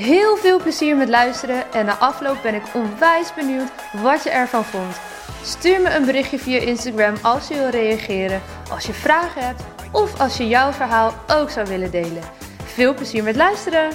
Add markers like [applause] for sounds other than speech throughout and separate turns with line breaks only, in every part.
Heel veel plezier met luisteren en na afloop ben ik onwijs benieuwd wat je ervan vond. Stuur me een berichtje via Instagram als je wil reageren, als je vragen hebt of als je jouw verhaal ook zou willen delen. Veel plezier met luisteren!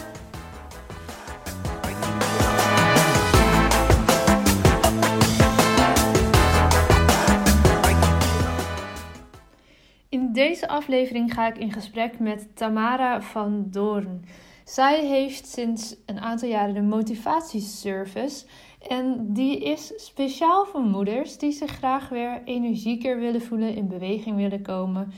In deze aflevering ga ik in gesprek met Tamara van Doorn. Zij heeft sinds een aantal jaren de motivatieservice. En die is speciaal voor moeders die zich graag weer energieker willen voelen, in beweging willen komen.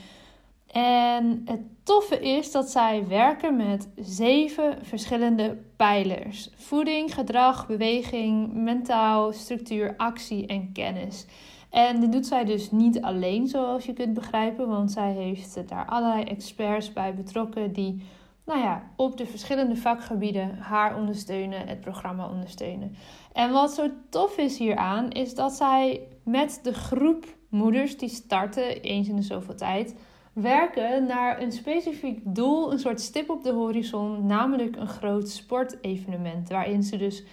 En het toffe is dat zij werken met zeven verschillende pijlers: voeding, gedrag, beweging, mentaal, structuur, actie en kennis. En dit doet zij dus niet alleen, zoals je kunt begrijpen, want zij heeft daar allerlei experts bij betrokken die nou ja, op de verschillende vakgebieden haar ondersteunen, het programma ondersteunen. En wat zo tof is hieraan, is dat zij met de groep moeders die starten eens in de zoveel tijd werken naar een specifiek doel, een soort stip op de horizon, namelijk een groot sportevenement. Waarin ze dus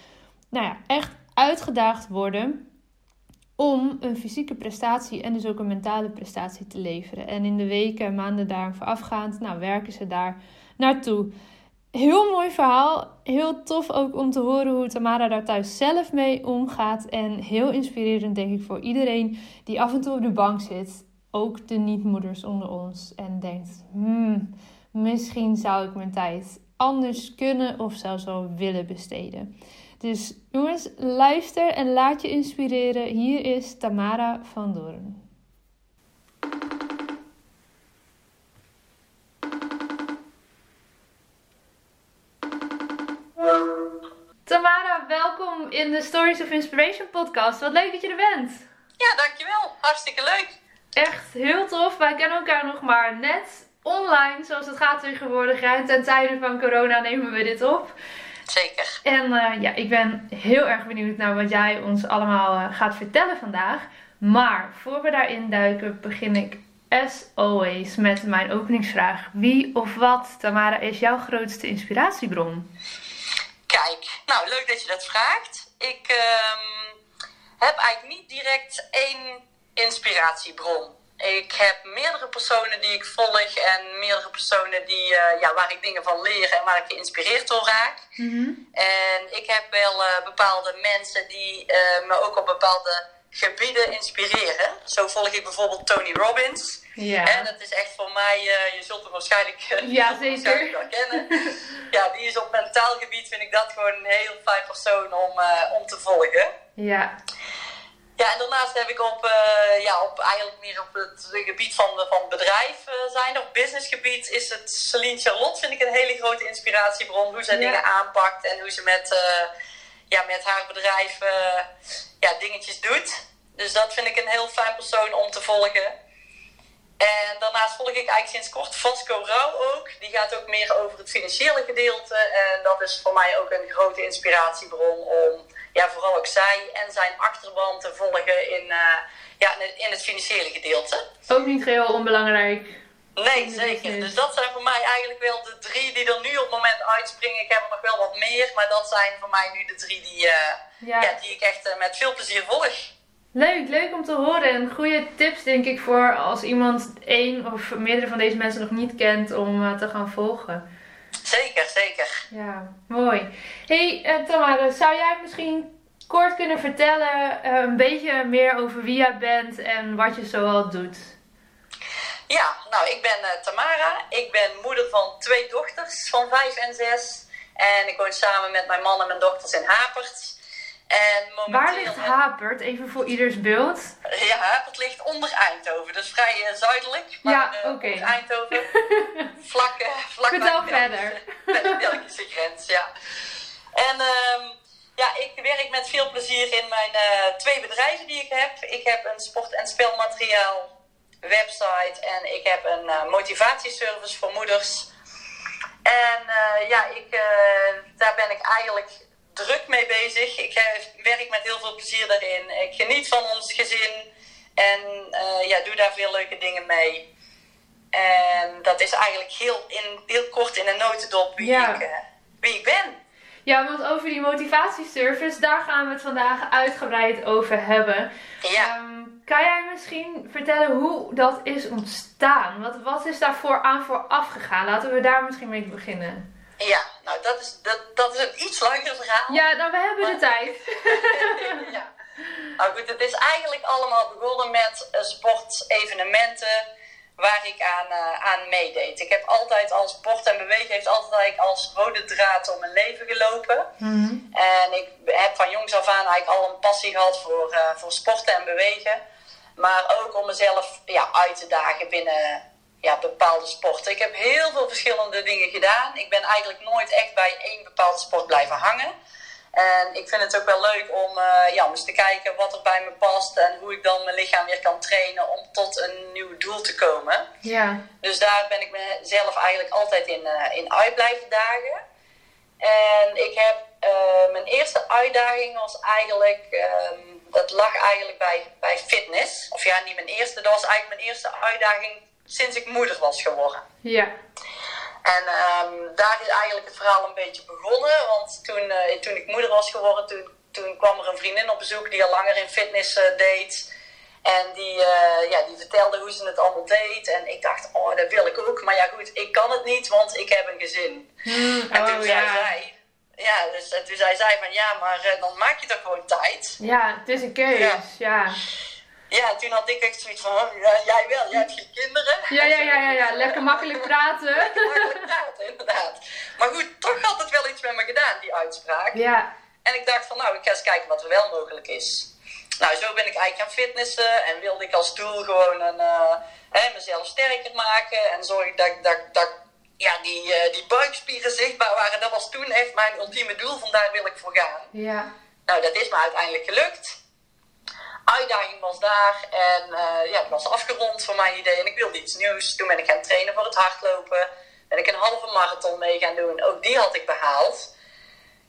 nou ja, echt uitgedaagd worden om een fysieke prestatie en dus ook een mentale prestatie te leveren. En in de weken en maanden daar voorafgaand, nou, werken ze daar naartoe. Heel mooi verhaal. Heel tof ook om te horen hoe Tamara daar thuis zelf mee omgaat. En heel inspirerend, denk ik, voor iedereen die af en toe op de bank zit. Ook de niet-moeders onder ons. En denkt: hmm, misschien zou ik mijn tijd anders kunnen of zelfs wel willen besteden. Dus jongens, luister en laat je inspireren. Hier is Tamara van Doorn. Welkom in de Stories of Inspiration podcast. Wat leuk dat je er bent.
Ja, dankjewel. Hartstikke leuk.
Echt heel tof. Wij kennen elkaar nog maar net online, zoals het gaat tegenwoordig. En ten tijde van corona nemen we dit op.
Zeker.
En uh, ja, ik ben heel erg benieuwd naar wat jij ons allemaal uh, gaat vertellen vandaag. Maar voor we daarin duiken, begin ik as always met mijn openingsvraag. Wie of wat, Tamara, is jouw grootste inspiratiebron?
Kijk, nou leuk dat je dat vraagt. Ik um, heb eigenlijk niet direct één inspiratiebron. Ik heb meerdere personen die ik volg en meerdere personen die, uh, ja, waar ik dingen van leer en waar ik geïnspireerd door raak. Mm -hmm. En ik heb wel uh, bepaalde mensen die uh, me ook op bepaalde gebieden inspireren. Zo volg ik bijvoorbeeld Tony Robbins. Ja. En dat is echt voor mij, je zult hem waarschijnlijk,
ja, [laughs] zeker.
wel kennen. ja, die is op mentaal gebied, vind ik dat gewoon een heel fijn persoon om, om te volgen.
Ja.
Ja, en daarnaast heb ik op, uh, ja, op eigenlijk meer op het gebied van, van bedrijf uh, zijn. Op businessgebied is het Celine Charlotte, vind ik een hele grote inspiratiebron. Hoe zij ja. dingen aanpakt en hoe ze met, uh, ja, met haar bedrijf ja, dingetjes doet. Dus dat vind ik een heel fijn persoon om te volgen. En daarnaast volg ik eigenlijk sinds kort Vasco Rauw ook. Die gaat ook meer over het financiële gedeelte. En dat is voor mij ook een grote inspiratiebron om ja, vooral ook zij en zijn achterban te volgen in, uh, ja, in het financiële gedeelte.
Ook niet geheel onbelangrijk.
Nee, zeker. Dus dat zijn voor mij eigenlijk wel de drie die er nu op het moment uitspringen. Ik heb er nog wel wat meer, maar dat zijn voor mij nu de drie die, uh, ja. ja. die ik echt uh, met veel plezier volg.
Leuk, leuk om te horen. En goede tips denk ik voor als iemand één of meerdere van deze mensen nog niet kent om te gaan volgen.
Zeker, zeker.
Ja, mooi. hey, Tamara, zou jij misschien kort kunnen vertellen een beetje meer over wie jij bent en wat je zoal doet?
Ja, nou, ik ben uh, Tamara. Ik ben moeder van twee dochters van vijf en zes. En ik woon samen met mijn man en mijn dochters in Hapert. En
momenteel... Waar ligt Hapert? Even voor ieders beeld.
Ja, Hapert ligt onder Eindhoven. Dus vrij uh, zuidelijk. Maar
ja, oké. Okay.
Eindhoven. [laughs] vlak, uh, vlak
Vertel verder.
Bij [laughs] de Belgische grens, ja. En um, Ja, ik werk met veel plezier in mijn uh, twee bedrijven die ik heb. Ik heb een sport- en spelmateriaal website en ik heb een uh, motivatieservice voor moeders. En uh, ja, ik, daar ben ik eigenlijk druk mee bezig. Ik werk met heel veel plezier daarin. Ik geniet van ons gezin en ja, doe daar veel leuke dingen mee. En dat is eigenlijk heel, in, heel kort in een notendop wie, ik, wie ik ben.
Ja, want over die motivatieservice, daar gaan we het vandaag uitgebreid over hebben.
Ja.
Um, kan jij misschien vertellen hoe dat is ontstaan? Wat, wat is daarvoor aan vooraf gegaan? Laten we daar misschien mee beginnen.
Ja, nou dat is, dat, dat is een iets langer verhaal.
Ja, nou we hebben de tijd. [laughs]
ja. Nou goed, het is eigenlijk allemaal begonnen met uh, sportevenementen waar ik aan, uh, aan meedeed. Ik heb altijd als sport en bewegen heeft altijd als rode draad om mijn leven gelopen.
Mm
En ik heb van jongs af aan eigenlijk al een passie gehad voor, uh, voor sporten en bewegen. Maar ook om mezelf ja, uit te dagen binnen ja, bepaalde sporten. Ik heb heel veel verschillende dingen gedaan. Ik ben eigenlijk nooit echt bij één bepaalde sport blijven hangen. En ik vind het ook wel leuk om, uh, ja, om eens te kijken wat er bij me past en hoe ik dan mijn lichaam weer kan trainen om tot een nieuw doel te komen.
Ja.
Dus daar ben ik mezelf eigenlijk altijd in, uh, in uit blijven dagen. En ik heb uh, mijn eerste uitdaging was eigenlijk, um, dat lag eigenlijk bij, bij fitness. Of ja, niet mijn eerste, dat was eigenlijk mijn eerste uitdaging sinds ik moeder was geworden.
Ja.
En um, daar is eigenlijk het verhaal een beetje begonnen. Want toen, uh, toen ik moeder was geworden, toen, toen kwam er een vriendin op bezoek die al langer in fitness uh, deed. En die, uh, ja, die vertelde hoe ze het allemaal deed. En ik dacht, oh, dat wil ik ook. Maar ja, goed, ik kan het niet, want ik heb een gezin.
Mm,
en toen
oh,
zei
ja.
zij, ja, dus en toen zei zij van ja, maar dan maak je toch gewoon tijd.
Ja, het is een keus. Ja. ja.
Ja, toen had ik echt zoiets van, oh, jij wel, jij hebt geen kinderen.
Ja, ja, ja, ja, ja. lekker makkelijk praten. [laughs]
lekker makkelijk praten, inderdaad. Maar goed, toch had het wel iets met me gedaan, die uitspraak.
Ja.
En ik dacht van, nou, ik ga eens kijken wat er wel mogelijk is. Nou, zo ben ik eigenlijk gaan fitnessen en wilde ik als doel gewoon een, uh, hè, mezelf sterker maken. En zorg dat, dat, dat ja, die, uh, die buikspieren zichtbaar waren. Dat was toen echt mijn ultieme doel, vandaar wil ik voor gaan.
Ja.
Nou, dat is me uiteindelijk gelukt uitdaging was daar en uh, ja, het was afgerond voor mijn idee en ik wilde iets nieuws. Toen ben ik gaan trainen voor het hardlopen. Ben ik een halve marathon mee gaan doen. Ook die had ik behaald.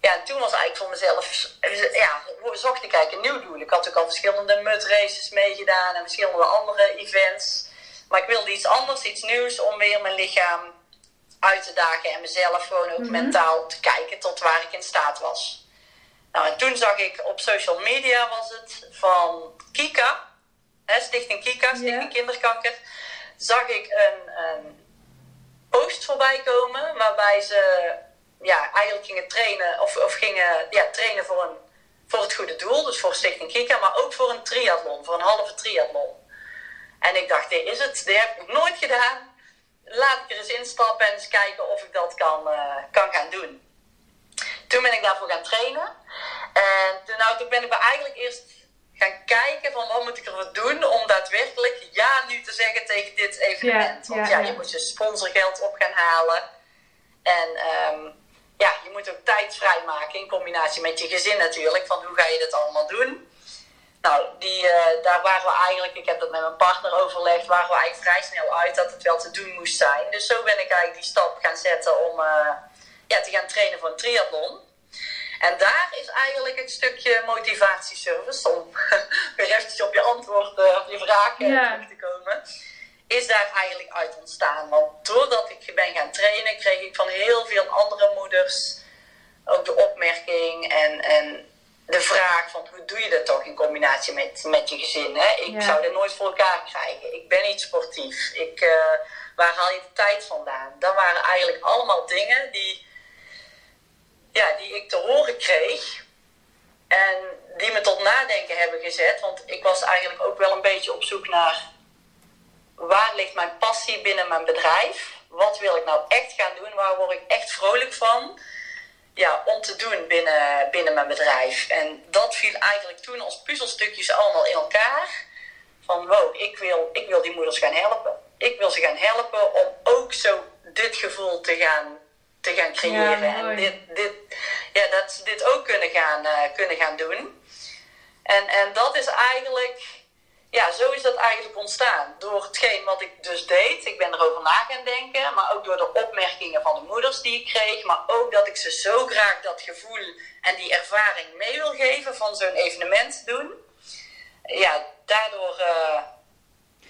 Ja, en toen was eigenlijk voor mezelf, ja, zocht ik eigenlijk een nieuw doel. Ik had ook al verschillende mud races meegedaan en verschillende andere events. Maar ik wilde iets anders, iets nieuws om weer mijn lichaam uit te dagen en mezelf gewoon ook mm -hmm. mentaal te kijken tot waar ik in staat was. Nou, en toen zag ik op social media was het van Kika, hè, Stichting Kika, Stichting yeah. Kinderkanker, zag ik een, een, post voorbij komen waarbij ze ja, eigenlijk gingen trainen, of, of gingen ja, trainen voor, een, voor het goede doel, dus voor Stichting Kika, maar ook voor een triathlon, voor een halve triathlon. En ik dacht, dit is het, dit heb ik nog nooit gedaan. Laat ik er eens instappen en eens kijken of ik dat kan, uh, kan gaan doen. Toen ben ik daarvoor gaan trainen. En toen, nou, toen ben ik eigenlijk eerst gaan kijken van wat moet ik ervoor doen om daadwerkelijk ja nu te zeggen tegen dit evenement. Want
ja,
ja, je moet je sponsorgeld op gaan halen. En um, ja, je moet ook tijd vrijmaken in combinatie met je gezin natuurlijk. Van hoe ga je dit allemaal doen? Nou, die, uh, daar waren we eigenlijk, ik heb dat met mijn partner overlegd, waren we eigenlijk vrij snel uit dat het wel te doen moest zijn. Dus zo ben ik eigenlijk die stap gaan zetten om uh, ja, te gaan trainen voor een triathlon. En daar is eigenlijk het stukje motivatieservice, om [laughs] weer eventjes op je antwoord, uh, op je vraag uh,
Ja.
terug te komen, is daar eigenlijk uit ontstaan. Want doordat ik ben gaan trainen, kreeg ik van heel veel andere moeders ook de opmerking en, en de vraag van hoe doe je dat toch in combinatie met, met je gezin. Hè? Ik
Ja.
zou dit nooit voor elkaar krijgen. Ik ben niet sportief. Ik, uh, waar haal je de tijd vandaan? Dat waren eigenlijk allemaal dingen die ja, die ik te horen kreeg. En die me tot nadenken hebben gezet. Want ik was eigenlijk ook wel een beetje op zoek naar waar ligt mijn passie binnen mijn bedrijf? Wat wil ik nou echt gaan doen? Waar word ik echt vrolijk van? Ja, om te doen binnen, binnen mijn bedrijf. En dat viel eigenlijk toen als puzzelstukjes allemaal in elkaar. Van wow, ik wil, ik wil die moeders gaan helpen. Ik wil ze gaan helpen om ook zo dit gevoel te gaan te gaan creëren.
Ja,
en dit, dit, ja, dat ze dit ook kunnen gaan, kunnen gaan doen. En, en dat is eigenlijk, ja, zo is dat eigenlijk ontstaan. Door hetgeen wat ik dus deed, ik ben erover na gaan denken, maar ook door de opmerkingen van de moeders die ik kreeg, maar ook dat ik ze zo graag dat gevoel en die ervaring mee wil geven van zo'n evenement doen. Ja, daardoor uh,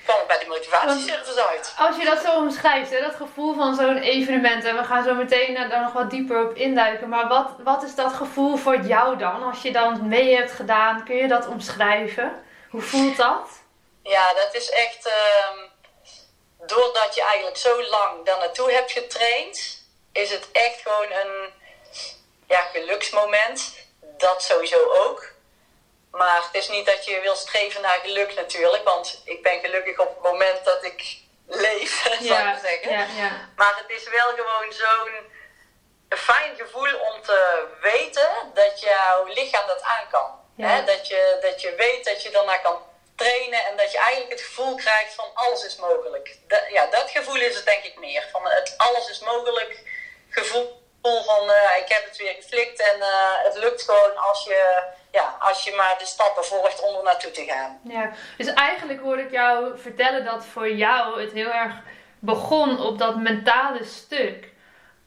kwam ik bij de motivatieservice uit.
Als je dat zo omschrijft, hè, dat gevoel van zo'n evenement, en we gaan zo meteen daar nog wat dieper op induiken, maar wat, wat is dat gevoel voor jou dan? Als je dan mee hebt gedaan, kun je dat omschrijven? Hoe voelt dat?
Ja, dat is echt. Uh, doordat je eigenlijk zo lang daar naartoe hebt getraind, is het echt gewoon een ja, geluksmoment. Dat sowieso ook. Maar het is niet dat je wil streven naar geluk natuurlijk. Want ik ben gelukkig op het moment dat ik leef, [laughs] zou ik zeggen. Ja, ja. Maar het is wel gewoon zo'n fijn gevoel om te weten dat jouw lichaam dat aan kan. Hè? Dat, je, dat je weet dat je daarna kan trainen en dat je eigenlijk het gevoel krijgt van alles is mogelijk. ja, dat gevoel is het denk ik meer. Van het alles is mogelijk gevoel van uh, ik heb het weer geflikt en uh, het lukt gewoon als je, ja, als je maar de stappen volgt om er naartoe te gaan.
Ja, dus eigenlijk hoor ik jou vertellen dat voor jou het heel erg begon op dat mentale stuk.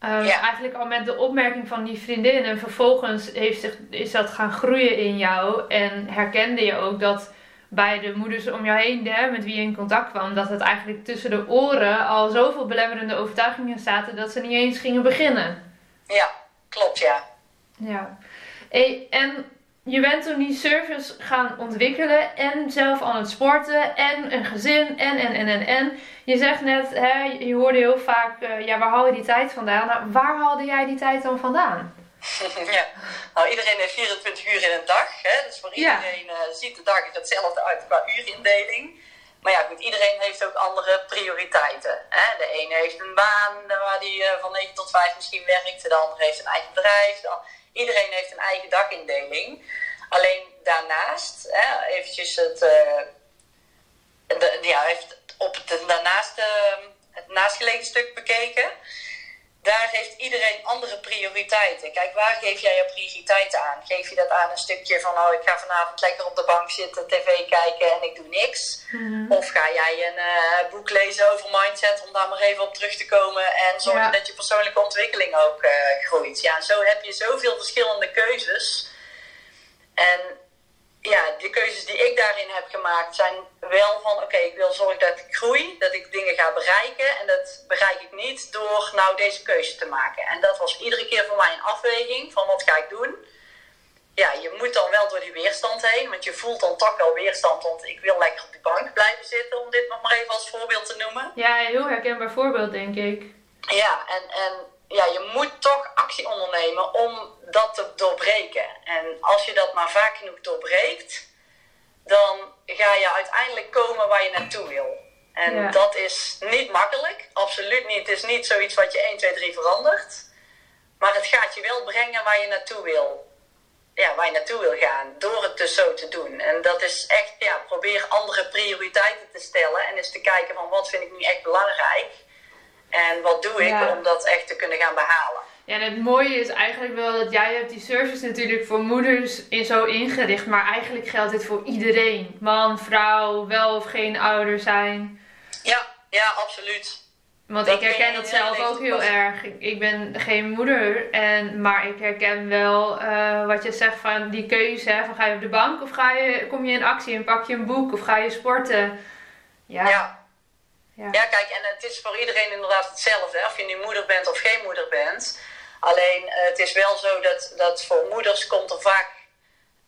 Um, ja. Eigenlijk al met de opmerking van die vriendin en vervolgens heeft zich, is dat gaan groeien in jou en herkende je ook dat bij de moeders om jou heen, hè, met wie je in contact kwam, dat het eigenlijk tussen de oren al zoveel belemmerende overtuigingen zaten dat ze niet eens gingen beginnen.
Ja, klopt ja.
Ja. En je bent toen die service gaan ontwikkelen en zelf aan het sporten en een gezin en en en en en. Je zegt net, hè, je hoorde heel vaak, uh, ja waar haal je die tijd vandaan? Nou, waar haalde jij die tijd dan vandaan? [laughs]
ja, nou iedereen heeft 24 uur in een dag, hè? dus voor iedereen uh, ziet de dag er hetzelfde uit qua uurindeling. Maar ja, goed, iedereen heeft ook andere prioriteiten. Hè? De ene heeft een baan waar hij uh, van 9 tot 5 misschien werkt. De andere heeft een eigen bedrijf. Iedereen heeft een eigen dagindeling. Alleen daarnaast, hè, eventjes het, uh, de, ja, heeft op het, daarnaast, uh, het naastgelegen stuk bekeken daar heeft iedereen andere prioriteiten. Kijk, waar geef jij je prioriteiten aan? Geef je dat aan een stukje van, oh, ik ga vanavond lekker op de bank zitten, tv kijken en ik doe niks? Mhm. Of ga jij een uh, boek lezen over mindset om daar maar even op terug te komen en zorgen dat je persoonlijke ontwikkeling ook uh, groeit? Ja, zo heb je zoveel verschillende keuzes. En ja, de keuzes die ik daarin heb gemaakt zijn wel van oké, ik wil zorgen dat ik groei, dat ik dingen ga bereiken. En dat bereik ik niet door nou deze keuze te maken. En dat was iedere keer voor mij een afweging van wat ga ik doen. Ja, je moet dan wel door die weerstand heen, want je voelt dan toch wel weerstand. Want ik wil lekker op de bank blijven zitten, om dit nog maar even als voorbeeld te noemen.
Ja, een heel herkenbaar voorbeeld, denk ik.
Ja, en, en ja, je moet toch actie ondernemen om dat te doorbreken. En als je dat maar vaak genoeg doorbreekt, dan ga je uiteindelijk komen waar je naartoe wil. En dat is niet makkelijk, absoluut niet. Het is niet zoiets wat je 1, 2, 3 verandert. Maar het gaat je wel brengen waar je naartoe wil. Ja, waar je naartoe wil gaan, door het dus zo te doen. En dat is echt, ja, probeer andere prioriteiten te stellen en eens te kijken van wat vind ik nu echt belangrijk. En wat doe ik om dat echt te kunnen gaan behalen?
Ja, en het mooie is eigenlijk wel dat jij hebt die service natuurlijk voor moeders in zo ingericht, maar eigenlijk geldt dit voor iedereen. Man, vrouw, wel of geen ouder zijn.
Ja, ja, absoluut.
Want ik herken dat zelf ook heel erg. Ik ben geen moeder, en, maar ik herken wel uh, wat je zegt van die keuze. Hè, van ga je op de bank of ga je, kom je in actie en pak je een boek of ga je sporten?
Ja. ja. Ja. kijk, en het is voor iedereen inderdaad hetzelfde. Of je nu moeder bent of geen moeder bent. Alleen uh, het is wel zo dat, dat voor moeders komt er vaak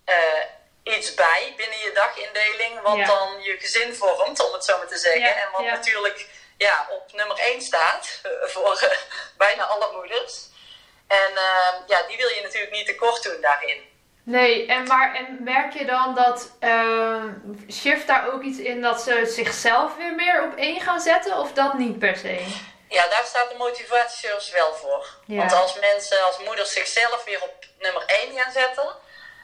uh, iets bij binnen je dagindeling. Wat dan je gezin vormt, om het zo maar te zeggen. En wat natuurlijk ja, op nummer 1 staat voor uh, bijna alle moeders. En ja, die wil je natuurlijk niet tekort doen daarin.
Nee, en, maar, en merk je dan dat uh, shift daar ook iets in dat ze zichzelf weer meer op één gaan zetten of dat niet per se?
Ja, daar staat de motivatieservice wel voor. Want als mensen, als moeders zichzelf weer op nummer 1 gaan zetten,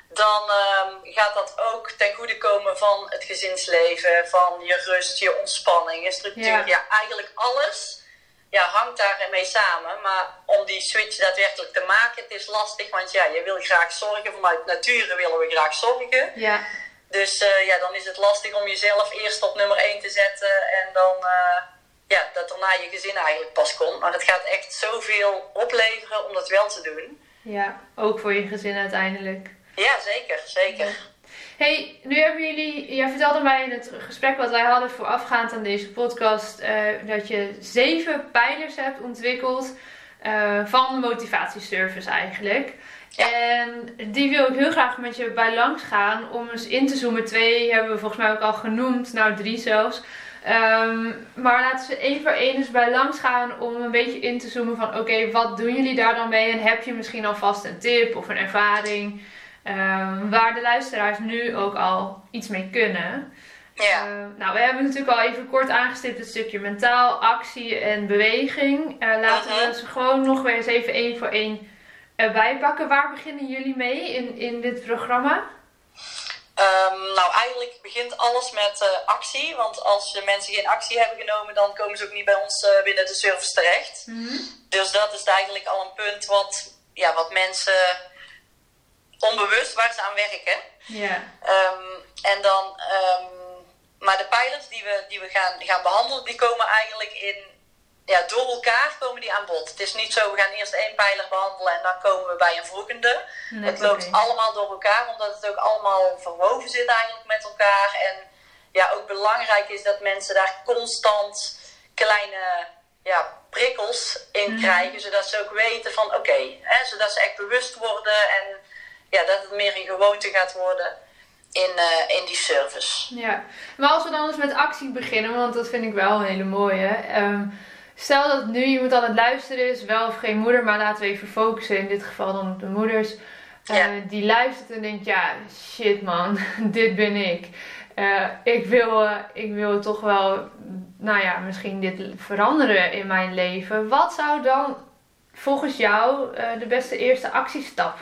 dan uh, gaat dat ook ten goede komen van het gezinsleven, van je rust, je ontspanning, je structuur. Ja, ja eigenlijk alles ja, hangt daarmee samen. Maar om die switch daadwerkelijk te maken, het is lastig. Want ja, je wil graag zorgen. Vanuit nature willen we graag zorgen.
Ja.
Dus uh, ja, dan is het lastig om jezelf eerst op nummer 1 te zetten. En dan, uh, ja, dat daarna je gezin eigenlijk pas komt. Maar het gaat echt zoveel opleveren om dat wel te doen.
Ja, ook voor je gezin uiteindelijk.
Ja, zeker, zeker.
Hey, nu hebben jullie, jij vertelde mij in het gesprek wat wij hadden voorafgaand aan deze podcast, uh, dat je zeven pijlers hebt ontwikkeld uh, van de motivatieservice eigenlijk.
Ja.
En die wil ik heel graag met je bij langs gaan om eens in te zoomen. Twee hebben we volgens mij ook al genoemd, nou drie zelfs. Um, maar laten we één voor één eens bij langs gaan om een beetje in te zoomen van oké, wat doen jullie daar dan mee? En heb je misschien alvast een tip of een ervaring um, waar de luisteraars nu ook al iets mee kunnen?
Ja.
Uh, nou, we hebben natuurlijk al even kort aangestipt het stukje mentaal, actie en beweging. Uh, laten we ze gewoon nog weer eens even één voor één erbij pakken. Waar beginnen jullie mee in, in dit programma?
Um, nou, eigenlijk begint alles met uh, actie. Want als uh, mensen geen actie hebben genomen, dan komen ze ook niet bij ons uh, binnen de service terecht.
Mm-hmm.
Dus dat is eigenlijk al een punt wat, ja, wat mensen onbewust waar ze aan werken.
Ja.
Um, en dan, um, maar de pijlers die we, die we gaan, gaan behandelen, die komen eigenlijk in ja, door elkaar komen die aan bod. Het is niet zo, we gaan eerst één pijler behandelen en dan komen we bij een volgende.
Nee,
het loopt
okay.
allemaal door elkaar, omdat het ook allemaal verwoven zit eigenlijk met elkaar. En ja, ook belangrijk is dat mensen daar constant kleine ja, prikkels in
Mhm.
krijgen, zodat ze ook weten van oké, zodat ze echt bewust worden en ja, dat het meer een gewoonte gaat worden in, uh, in die service.
Ja, maar als we dan eens met actie beginnen, want dat vind ik wel een hele mooie. Um, Stel dat nu iemand aan het luisteren is, wel of geen moeder, maar laten we even focussen in dit geval dan op de moeders. Uh,
Ja.
Die luistert en denkt, ja, shit man, [laughs] dit ben ik. Uh, ik, wil, uh, ik wil toch wel, nou ja, misschien dit veranderen in mijn leven. Wat zou dan volgens jou de beste eerste actiestap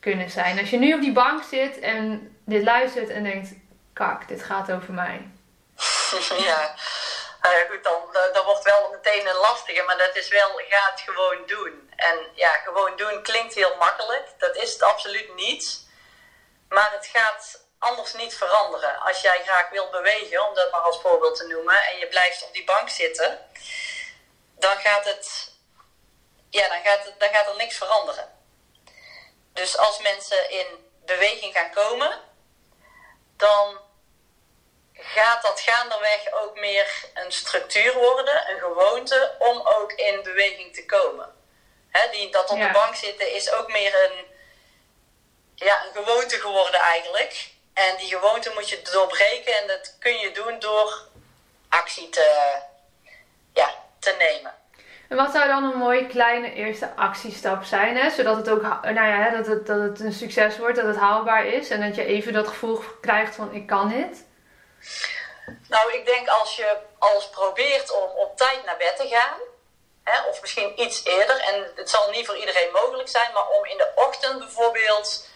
kunnen zijn? Als je nu op die bank zit en dit luistert en denkt, kak, dit gaat over mij. [laughs]
ja. Ja, goed, dan, dat wordt wel meteen een lastige, maar dat is wel, ga het gewoon doen. En ja, gewoon doen klinkt heel makkelijk, dat is het absoluut niet. Maar het gaat anders niet veranderen. Als jij graag wilt bewegen, om dat maar als voorbeeld te noemen, en je blijft op die bank zitten, dan gaat het, ja, dan gaat, het, dan gaat er niks veranderen. Dus als mensen in beweging gaan komen, dan gaat dat gaandeweg ook meer een structuur worden, een gewoonte, om ook in beweging te komen. He, die, dat op
Ja.
de bank zitten is ook meer een, ja, een gewoonte geworden eigenlijk. En die gewoonte moet je doorbreken en dat kun je doen door actie te, ja, te nemen.
En wat zou dan een mooie kleine eerste actiestap zijn, hè? zodat het ook nou ja, dat het, dat het een succes wordt, dat het haalbaar is en dat je even dat gevoel krijgt van ik kan dit?
Nou, ik denk als je alles probeert om op tijd naar bed te gaan, hè, of misschien iets eerder, en het zal niet voor iedereen mogelijk zijn, maar om in de ochtend bijvoorbeeld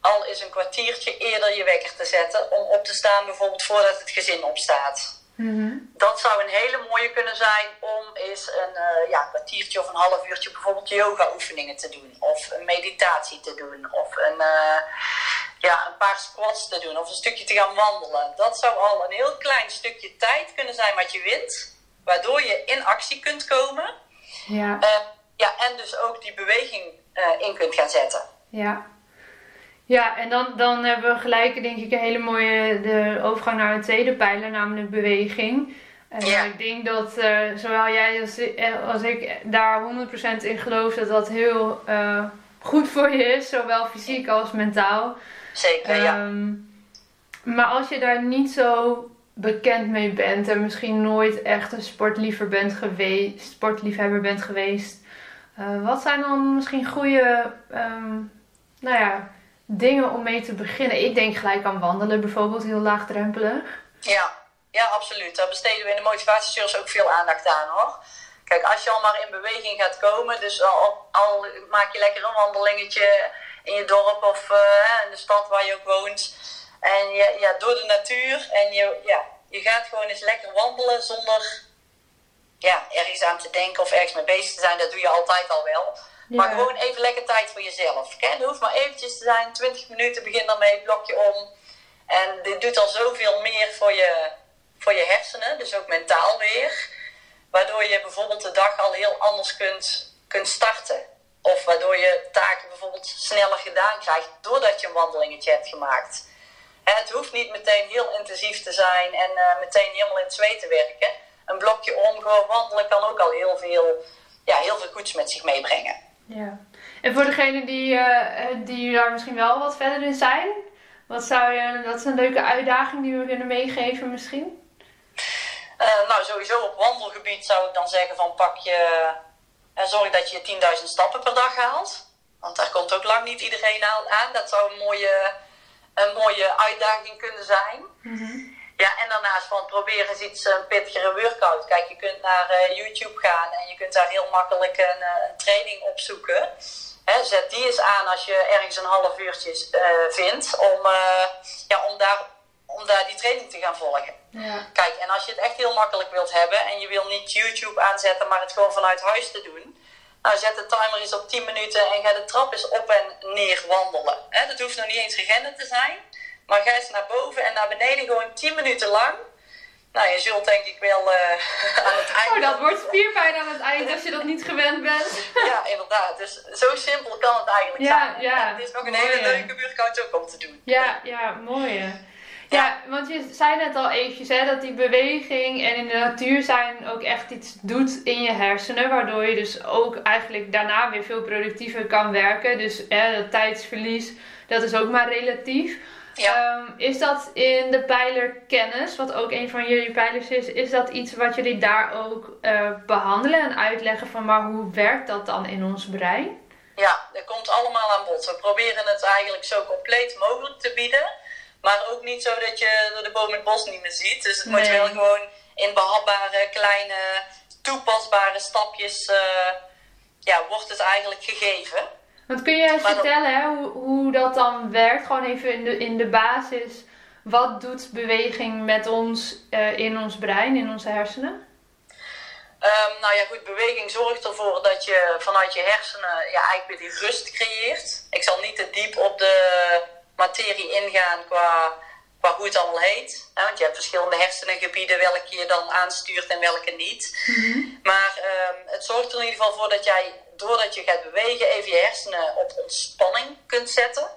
al eens een kwartiertje eerder je wekker te zetten om op te staan, bijvoorbeeld voordat het gezin opstaat.
Mm-hmm.
Dat zou een hele mooie kunnen zijn om eens een uh, ja, kwartiertje of een half uurtje bijvoorbeeld yoga oefeningen te doen. Of een meditatie te doen. Of een, uh, ja, een paar squats te doen. Of een stukje te gaan wandelen. Dat zou al een heel klein stukje tijd kunnen zijn wat je wint. Waardoor je in actie kunt komen.
Ja.
Uh, ja, en dus ook die beweging in kunt gaan zetten.
Ja. Ja, en dan, dan hebben we gelijk denk ik een hele mooie de overgang naar een tweede pijler, namelijk beweging. En
Ja.
ik denk dat uh, zowel jij als, als ik daar 100% in geloof dat dat heel uh, goed voor je is, zowel fysiek als mentaal.
Zeker, ja.
Um, maar als je daar niet zo bekend mee bent en misschien nooit echt een sportliever bent geweest, sportliefhebber bent geweest, uh, wat zijn dan misschien goede, um, nou ja, dingen om mee te beginnen? Ik denk gelijk aan wandelen bijvoorbeeld, heel laagdrempelig.
Ja, ja absoluut. Daar besteden we in de motivatiesurs ook veel aandacht aan hoor. Kijk, als je al maar in beweging gaat komen, dus al, al maak je lekker een wandelingetje in je dorp of uh, in de stad waar je ook woont. En je, ja, door de natuur en je, ja, je gaat gewoon eens lekker wandelen zonder ja, ergens aan te denken of ergens mee bezig te zijn, dat doe je altijd al wel. Maar gewoon even lekker tijd voor jezelf. Het hoeft maar eventjes te zijn, 20 minuten, begin daarmee, blokje om. En dit doet al zoveel meer voor je, voor je hersenen, dus ook mentaal weer. Waardoor je bijvoorbeeld de dag al heel anders kunt, kunt starten. Of waardoor je taken bijvoorbeeld sneller gedaan krijgt doordat je een wandelingetje hebt gemaakt. het hoeft niet meteen heel intensief te zijn en uh, meteen helemaal in het zweet te werken. Een blokje om, gewoon wandelen kan ook al heel veel, ja, heel veel goeds met zich meebrengen.
Ja. En voor degenen die, uh, die daar misschien wel wat verder in zijn, wat zou je, dat is een leuke uitdaging die we kunnen meegeven misschien?
Uh, nou, sowieso op wandelgebied zou ik dan zeggen van pak je, uh, zorg dat je 10.000 stappen per dag haalt. Want daar komt ook lang niet iedereen aan. Dat zou een mooie, een mooie uitdaging kunnen zijn. Mm Ja, en daarnaast van probeer eens iets een pittigere workout. Kijk, je kunt naar uh, YouTube gaan en je kunt daar heel makkelijk een, een training opzoeken. Hè, zet die eens aan als je ergens een half uurtje uh, vindt om, uh, ja, om, daar, om daar die training te gaan volgen. Ja. Kijk, en als je het echt heel makkelijk wilt hebben en je wil niet YouTube aanzetten, maar het gewoon vanuit huis te doen. Nou, zet de timer eens op 10 minuten en ga de trap eens op en neer wandelen. Dat hoeft nog niet eens gegennen te zijn. Maar ga eens naar boven en naar beneden gewoon 10 minuten lang. Nou, je zult denk ik wel uh, [laughs] aan het eind.
Oh, dat wordt spierpijn aan het eind als je dat niet gewend bent. [laughs]
ja, inderdaad. Dus zo simpel kan het eigenlijk ja, zijn. Ja, en het is nog een hele leuke workout ook om te doen.
Ja, ja, mooi. Ja, want je zei net al eventjes hè, dat die beweging en in de natuur zijn ook echt iets doet in je hersenen. Waardoor je dus ook eigenlijk daarna weer veel productiever kan werken. Dus hè, dat tijdsverlies, dat is ook maar relatief. Ja. Um, is dat in de pijler kennis, wat ook een van jullie pijlers is, is dat iets wat jullie daar ook uh, behandelen en uitleggen van maar hoe werkt dat dan in ons brein?
Ja, dat komt allemaal aan bod. We proberen het eigenlijk zo compleet mogelijk te bieden, maar ook niet zo dat je door de boom het bos niet meer ziet. Dus het moet wel gewoon in behapbare, kleine, toepasbare stapjes, uh, ja, wordt het eigenlijk gegeven.
Want kun je eens vertellen hè, hoe, hoe dat dan werkt? Gewoon even in de, in de basis. Wat doet beweging met ons uh, in ons brein, in onze hersenen?
Um, nou ja, goed, beweging zorgt ervoor dat je vanuit je hersenen ja, eigenlijk weer die rust creëert. Ik zal niet te diep op de materie ingaan qua, qua hoe het allemaal heet. Hè, want je hebt verschillende hersenengebieden, welke je dan aanstuurt en welke niet. Mm -hmm. Maar um, het zorgt er in ieder geval voor dat jij doordat je gaat bewegen, even je hersenen op ontspanning kunt zetten.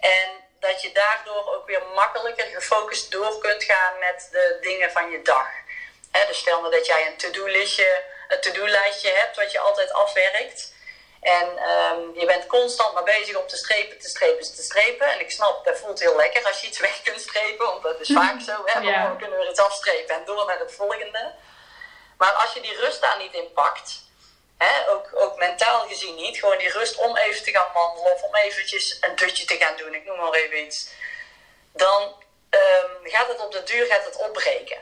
En dat je daardoor ook weer makkelijker gefocust door kunt gaan met de dingen van je dag. He, dus stel nou dat jij een to-do-lijstje een to-do-lijstje hebt wat je altijd afwerkt. En um, je bent constant maar bezig om te strepen, te strepen, te strepen. En ik snap, dat voelt heel lekker als je iets weg kunt strepen, want dat is vaak [laughs] zo. Hè? Dan kunnen we iets afstrepen en door naar het volgende. Maar als je die rust daar niet in pakt, Ook, ook mentaal gezien niet. Gewoon die rust om even te gaan wandelen of om eventjes een dutje te gaan doen, ik noem maar even iets. Dan um, gaat het op de duur gaat het opbreken.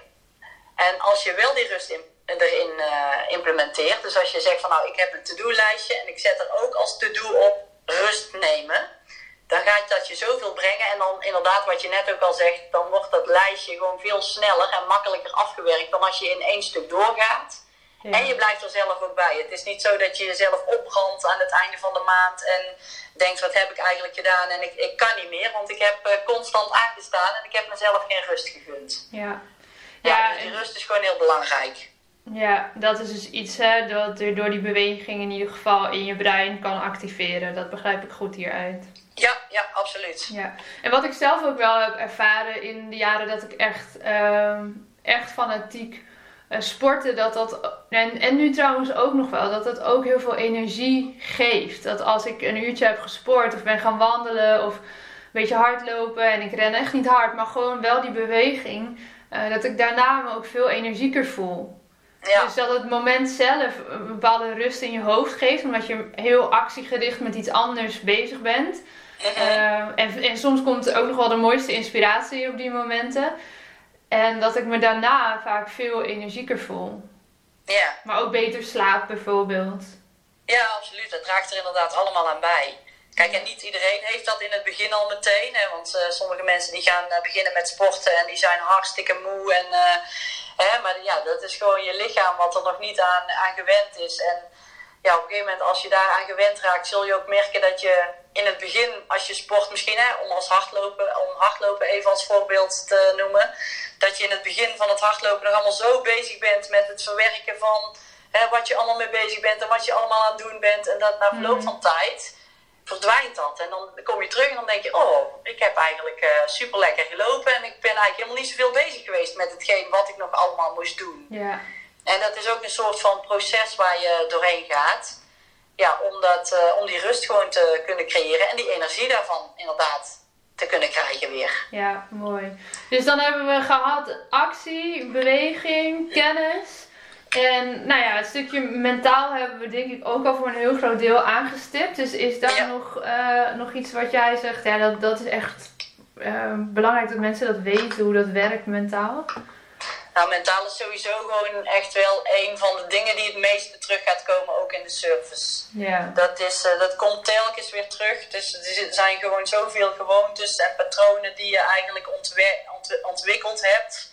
En als je wel die rust in, erin uh, implementeert, dus als je zegt van nou ik heb een to-do-lijstje en ik zet er ook als to-do op rust nemen, dan gaat dat je zoveel brengen. En dan inderdaad, wat je net ook al zegt, dan wordt dat lijstje gewoon veel sneller en makkelijker afgewerkt dan als je in één stuk doorgaat. En je blijft er zelf ook bij. Het is niet zo dat je jezelf opbrandt aan het einde van de maand en denkt: wat heb ik eigenlijk gedaan? En ik, ik kan niet meer, want ik heb uh, constant aangestaan en ik heb mezelf geen rust gegund. Ja, ja, ja dus die rust is gewoon heel belangrijk.
Ja, dat is dus iets hè, dat er door die beweging in ieder geval in je brein kan activeren. Dat begrijp ik goed hieruit.
Ja, ja, absoluut.
Ja. En wat ik zelf ook wel heb ervaren in de jaren dat ik echt, uh, echt fanatiek uh, sporten, dat dat, en, en nu trouwens ook nog wel, dat dat ook heel veel energie geeft. Dat als ik een uurtje heb gesport of ben gaan wandelen of een beetje hardlopen en ik ren echt niet hard, maar gewoon wel die beweging, uh, dat ik daarna me ook veel energieker voel. Ja. Dus dat het moment zelf een bepaalde rust in je hoofd geeft, omdat je heel actiegericht met iets anders bezig bent. Uh, en, en soms komt ook nog wel de mooiste inspiratie op die momenten. En dat ik me daarna vaak veel energieker voel. Ja. Maar ook beter slaap bijvoorbeeld.
Ja, absoluut. Dat draagt er inderdaad allemaal aan bij. Kijk, en niet iedereen heeft dat in het begin al meteen. Hè, want uh, sommige mensen die gaan uh, beginnen met sporten en die zijn hartstikke moe. En, uh, hè, maar ja, dat is gewoon je lichaam wat er nog niet aan, aan gewend is. En ja, op een gegeven moment als je daar aan gewend raakt, zul je ook merken dat je in het begin, als je sport misschien, hè, om, als hardlopen, om hardlopen even als voorbeeld te noemen, dat je in het begin van het hardlopen nog allemaal zo bezig bent met het verwerken van hè, wat je allemaal mee bezig bent en wat je allemaal aan het doen bent. En dat na verloop van tijd verdwijnt dat. En dan kom je terug en dan denk je, oh, ik heb eigenlijk uh, super lekker gelopen en ik ben eigenlijk helemaal niet zoveel bezig geweest met hetgeen wat ik nog allemaal moest doen.
Ja.
En dat is ook een soort van proces waar je doorheen gaat. Ja, om, dat, uh, om die rust gewoon te kunnen creëren en die energie daarvan inderdaad te kunnen krijgen weer.
Ja, mooi. Dus dan hebben we gehad actie, beweging, kennis. En nou ja, het stukje mentaal hebben we denk ik ook al voor een heel groot deel aangestipt. Dus is daar nog, uh, nog iets wat jij zegt? Ja, dat, dat is echt uh, belangrijk dat mensen dat weten hoe dat werkt mentaal.
Nou, mentaal is sowieso gewoon echt wel een van de dingen die het meeste terug gaat komen, ook in de service.
Ja.
Dat, is, uh, dat komt telkens weer terug. Dus er zijn gewoon zoveel gewoontes en patronen die je eigenlijk ont ontwikkeld hebt.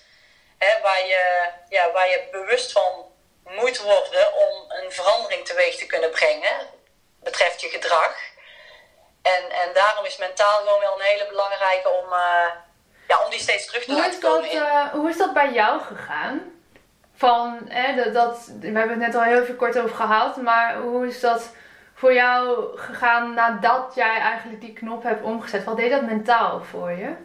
Hè, waar, je, ja, waar je bewust van moet worden om een verandering teweeg te kunnen brengen, betreft je gedrag. En, en daarom is mentaal gewoon wel een hele belangrijke om, uh, ja, om die steeds terug te
hoe
laten komen.
Dat, uh, hoe is dat bij jou gegaan? Van, hè, dat, dat, we hebben het net al heel even kort over gehad, maar hoe is dat voor jou gegaan nadat jij eigenlijk die knop hebt omgezet? Wat deed dat mentaal voor je?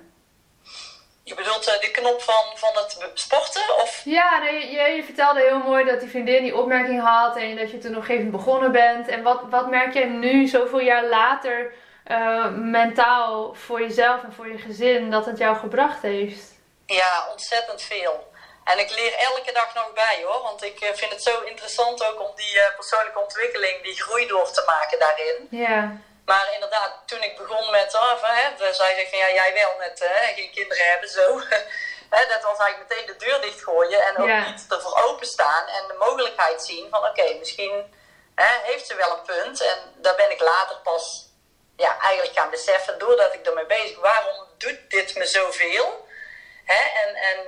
Je bedoelt uh, de knop van, van het sporten? Of?
Ja, nee, je, je, vertelde heel mooi dat die vriendin die opmerking had en dat je toen nog even begonnen bent. En wat, wat merk jij nu, zoveel jaar later, uh, mentaal voor jezelf en voor je gezin, dat het jou gebracht heeft?
Ja, ontzettend veel. En ik leer elke dag nog bij hoor, want ik uh, vind het zo interessant ook om die persoonlijke ontwikkeling, die groei door te maken daarin.
Ja.
Maar inderdaad, toen ik begon met, oh, hè, zij zegt van ja, jij wel met hè, geen kinderen hebben, zo. [laughs] hè, dat was eigenlijk meteen de deur dichtgooien en ook
Ja.
niet ervoor openstaan en de mogelijkheid zien van oké, misschien hè, heeft ze wel een punt. En daar ben ik later pas ja, eigenlijk gaan beseffen, doordat ik ermee bezig waarom doet dit me zoveel? Hè, en, en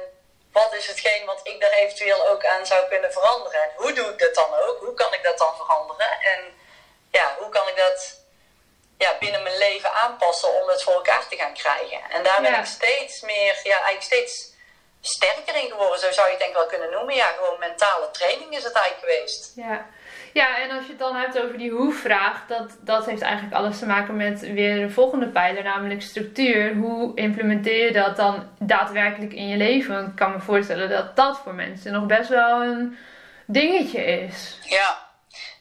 wat is hetgeen wat ik daar eventueel ook aan zou kunnen veranderen? En hoe doe ik dat dan ook? Hoe kan ik dat dan veranderen? En ja, hoe kan ik dat ja, binnen mijn leven aanpassen om het voor elkaar te gaan krijgen. En daar ben
Ja.
ik steeds meer, ja, eigenlijk steeds sterker in geworden. Zo zou je het denk ik wel kunnen noemen. Ja, gewoon mentale training is het eigenlijk geweest.
Ja. Ja, en als je het dan hebt over die hoe-vraag, dat, dat heeft eigenlijk alles te maken met weer de volgende pijler, namelijk structuur. Hoe implementeer je dat dan daadwerkelijk in je leven? Ik kan me voorstellen dat dat voor mensen nog best wel een dingetje is.
Ja,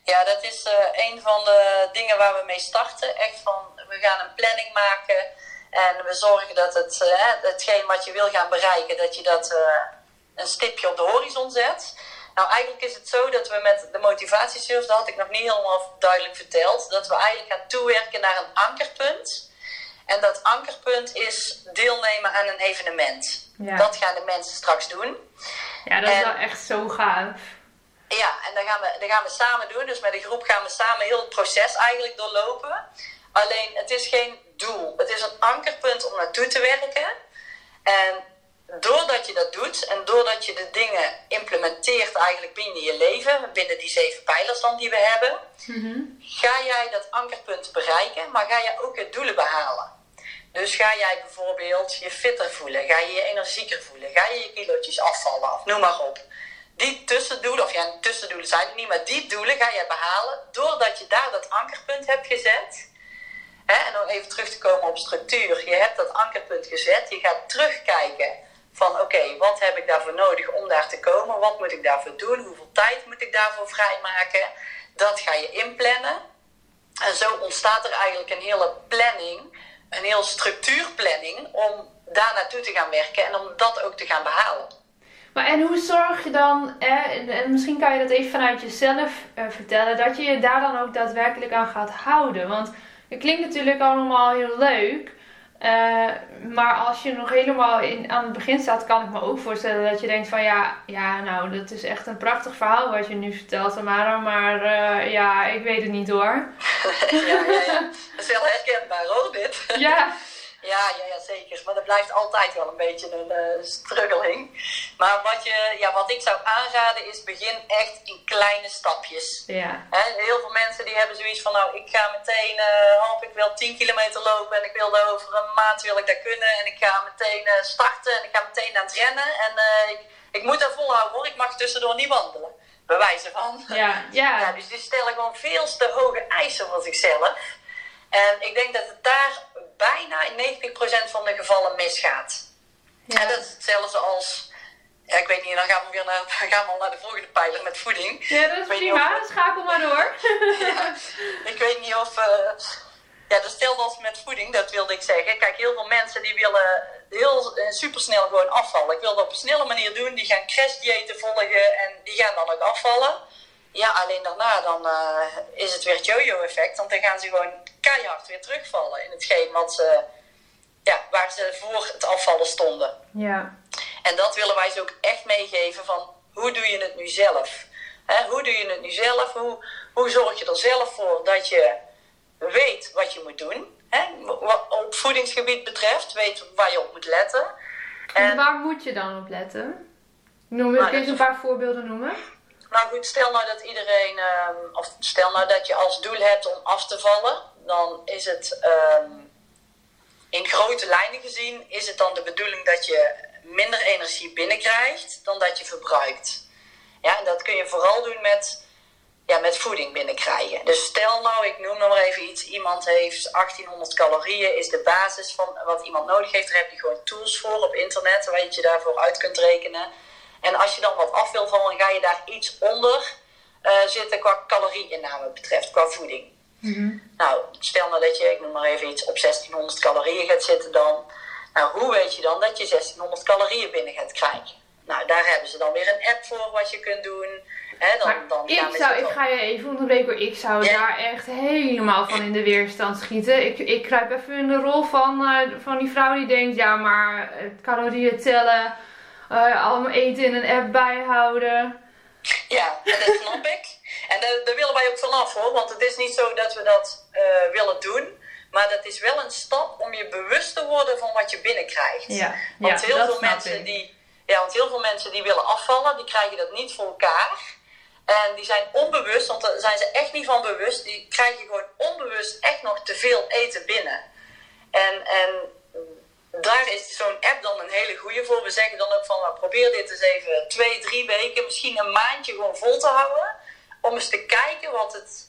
ja dat is uh, een van de dingen waar we mee starten. Echt van, we gaan een planning maken. En we zorgen dat het, uh, hetgeen wat je wil gaan bereiken, dat je dat uh, een stipje op de horizon zet. Nou, eigenlijk is het zo dat we met de motivatieservice, dat had ik nog niet helemaal duidelijk verteld, dat we eigenlijk gaan toewerken naar een ankerpunt. En dat ankerpunt is deelnemen aan een evenement.
Ja.
Dat gaan de mensen straks doen.
Ja, dat is wel echt zo gaaf.
Ja, en dat gaan, we, dat gaan we samen doen. Dus met de groep gaan we samen heel het proces eigenlijk doorlopen. Alleen, het is geen doel. Het is een ankerpunt om naartoe te werken. En doordat je dat doet en doordat je de dingen implementeert eigenlijk binnen je leven, binnen die zeven pijlers dan die we hebben,
mm -hmm.
ga jij dat ankerpunt bereiken, maar ga jij ook je doelen behalen. Dus ga jij bijvoorbeeld je fitter voelen, ga je je energieker voelen, ga je je kilootjes afvallen of noem maar op. Die tussendoelen, of ja, tussendoelen zijn het niet, maar die doelen ga je behalen doordat je daar dat ankerpunt hebt gezet. En om even terug te komen op structuur. Je hebt dat ankerpunt gezet, je gaat terugkijken van oké, wat heb ik daarvoor nodig om daar te komen? Wat moet ik daarvoor doen? Hoeveel tijd moet ik daarvoor vrijmaken? Dat ga je inplannen. En zo ontstaat er eigenlijk een hele planning, een heel structuurplanning om daar naartoe te gaan werken en om dat ook te gaan behalen.
Maar en hoe zorg je dan, en misschien kan je dat even vanuit jezelf eh, vertellen, dat je je daar dan ook daadwerkelijk aan gaat houden? Want het klinkt natuurlijk allemaal heel leuk, Eh, maar als je nog helemaal in, aan het begin staat, kan ik me ook voorstellen dat je denkt van ja, ja, nou, dat is echt een prachtig verhaal wat je nu vertelt, Tamara. Maar uh, ja, ik weet het niet hoor. [laughs]
ja, ja, ja. Dat is wel herkenbaar hoor, dit.
Ja.
Ja, ja, ja, zeker. Maar dat blijft altijd wel een beetje een uh, struggeling. Maar wat, je, ja, wat ik zou aanraden is begin echt in kleine stapjes.
Ja.
heel veel mensen die hebben zoiets van, nou, ik ga meteen, uh, ik wil 10 kilometer lopen en ik wil daar over een maand wil ik dat kunnen. En ik ga meteen uh, starten en ik ga meteen aan het rennen. En ik, ik moet dat volhouden hoor, ik mag tussendoor niet wandelen. Bewijzen van.
Ja, ja. [laughs]
ja dus die stellen gewoon veel te hoge eisen voor zichzelf. En ik denk dat het daar bijna in 90% van de gevallen misgaat. Ja. En dat is hetzelfde als, ja, ik weet niet, dan gaan we weer naar, [laughs] gaan we al naar de volgende pijler met voeding.
Ja, dat is prima, of, schakel maar door. [laughs]
ja, ik weet niet of, uh, ja, dus stel als met voeding, dat wilde ik zeggen. Kijk, heel veel mensen die willen heel uh, supersnel gewoon afvallen. Ik wil dat op een snelle manier doen, die gaan crashdiëten volgen en die gaan dan ook afvallen. Ja, alleen daarna dan uh, is het weer het yo-yo effect. Want dan gaan ze gewoon keihard weer terugvallen in hetgeen wat ze, ja, waar ze voor het afvallen stonden.
Ja.
En dat willen wij ze ook echt meegeven van hoe doe je het nu zelf? He, hoe doe je het nu zelf? Hoe, hoe zorg je er zelf voor dat je weet wat je moet doen? He, wat op voedingsgebied betreft, weet waar je op moet letten.
En, waar moet je dan op letten? Noem, nou, kun je een paar voorbeelden noemen?
Nou goed, stel nou dat iedereen, um, of stel nou dat je als doel hebt om af te vallen, dan is het um, in grote lijnen gezien, is het dan de bedoeling dat je minder energie binnenkrijgt dan dat je verbruikt. Ja, en dat kun je vooral doen met, ja, met voeding binnenkrijgen. Dus stel nou, ik noem nog maar even iets, iemand heeft 1800 calorieën, is de basis van wat iemand nodig heeft. Daar heb je gewoon tools voor op internet, waar je daarvoor uit kunt rekenen. En als je dan wat af wil vallen, ga je daar iets onder uh, zitten qua calorieinname betreft, qua voeding.
Mm-hmm.
Nou, stel nou dat je, ik noem maar even iets, op 1600 calorieën gaat zitten dan. Nou, hoe weet je dan dat je 1600 calorieën binnen gaat krijgen? Nou, daar hebben ze dan weer een app voor wat je kunt doen. He, dan, dan
ik, zou, ik ga je even onderbreken, ik zou daar echt helemaal van in de weerstand schieten. Ik, ik kruip even in de rol van, uh, van die vrouw die denkt, ja maar calorieën tellen, uh, allemaal eten in een app bijhouden.
Ja, en dat snap ik. En daar, daar, willen wij ook vanaf hoor, want het is niet zo dat we dat uh, willen doen. Maar dat is wel een stap om je bewust te worden van wat je binnenkrijgt.
Ja,
want
ja,
heel veel mensen die. Ja, want heel veel mensen die willen afvallen, die krijgen dat niet voor elkaar. En die zijn onbewust, want daar zijn ze echt niet van bewust. Die krijgen gewoon onbewust echt nog te veel eten binnen. En, en daar is zo'n app dan een hele goede voor. We zeggen dan ook van, nou, probeer dit eens even twee, drie weken, misschien een maandje gewoon vol te houden. Om eens te kijken wat het,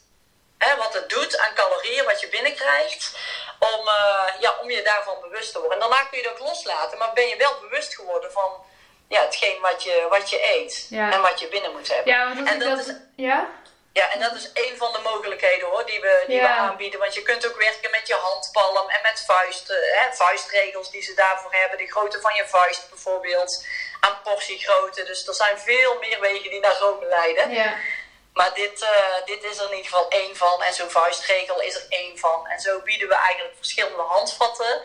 hè, wat het doet aan calorieën, wat je binnenkrijgt. Om, uh, ja, om je daarvan bewust te worden. En daarna kun je het ook loslaten, maar ben je wel bewust geworden van ja, hetgeen wat je, wat je eet.
Ja.
En wat je binnen moet hebben.
Ja, want
en
dat,
is,
ja?
Ja, en dat is een van de mogelijkheden hoor, die, we, die
Ja.
we aanbieden. Want je kunt ook werken met je handpalm en met vuisten, hè, vuistregels die ze daarvoor hebben. De grootte van je vuist bijvoorbeeld, aan portiegrootte. Dus er zijn veel meer wegen die naar Rome leiden.
Ja.
Maar dit, eh, dit is er in ieder geval één van. En zo'n vuistregel is er één van. En zo bieden we eigenlijk verschillende handvatten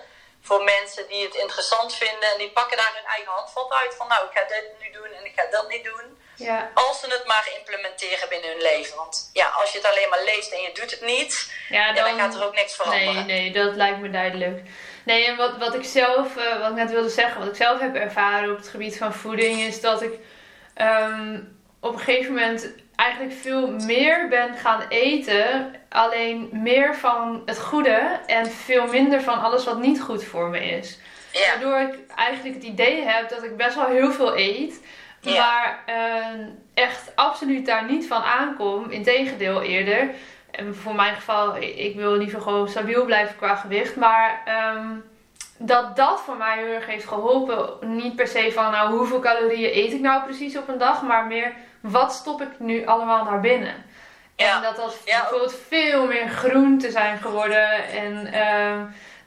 voor mensen die het interessant vinden. En die pakken daar hun eigen handvat uit. Van nou, ik ga dit nu doen en ik ga dat niet doen.
Ja.
Als ze het maar implementeren binnen hun leven. Want ja, als je het alleen maar leest en je doet het niet,
Ja,
ja, dan gaat er ook niks
Nee,
veranderen.
nee, dat lijkt me duidelijk. Nee, en wat, wat ik zelf, eh, wat ik net wilde zeggen, wat ik zelf heb ervaren op het gebied van voeding, is dat ik ehm, op een gegeven moment eigenlijk veel meer ben gaan eten. Alleen meer van het goede en veel minder van alles wat niet goed voor me is. Waardoor ik eigenlijk het idee heb dat ik best wel heel veel eet. Maar eh, echt absoluut daar niet van aankom. Integendeel eerder. En voor mijn geval, ik ik wil liever gewoon stabiel blijven qua gewicht. Maar ehm, dat dat voor mij heel erg heeft geholpen. Niet per se van nou hoeveel calorieën eet ik nou precies op een dag. Maar meer wat stop ik nu allemaal naar binnen.
Ja.
En dat dat
Ja.
bijvoorbeeld veel meer groenten zijn geworden. En ehm,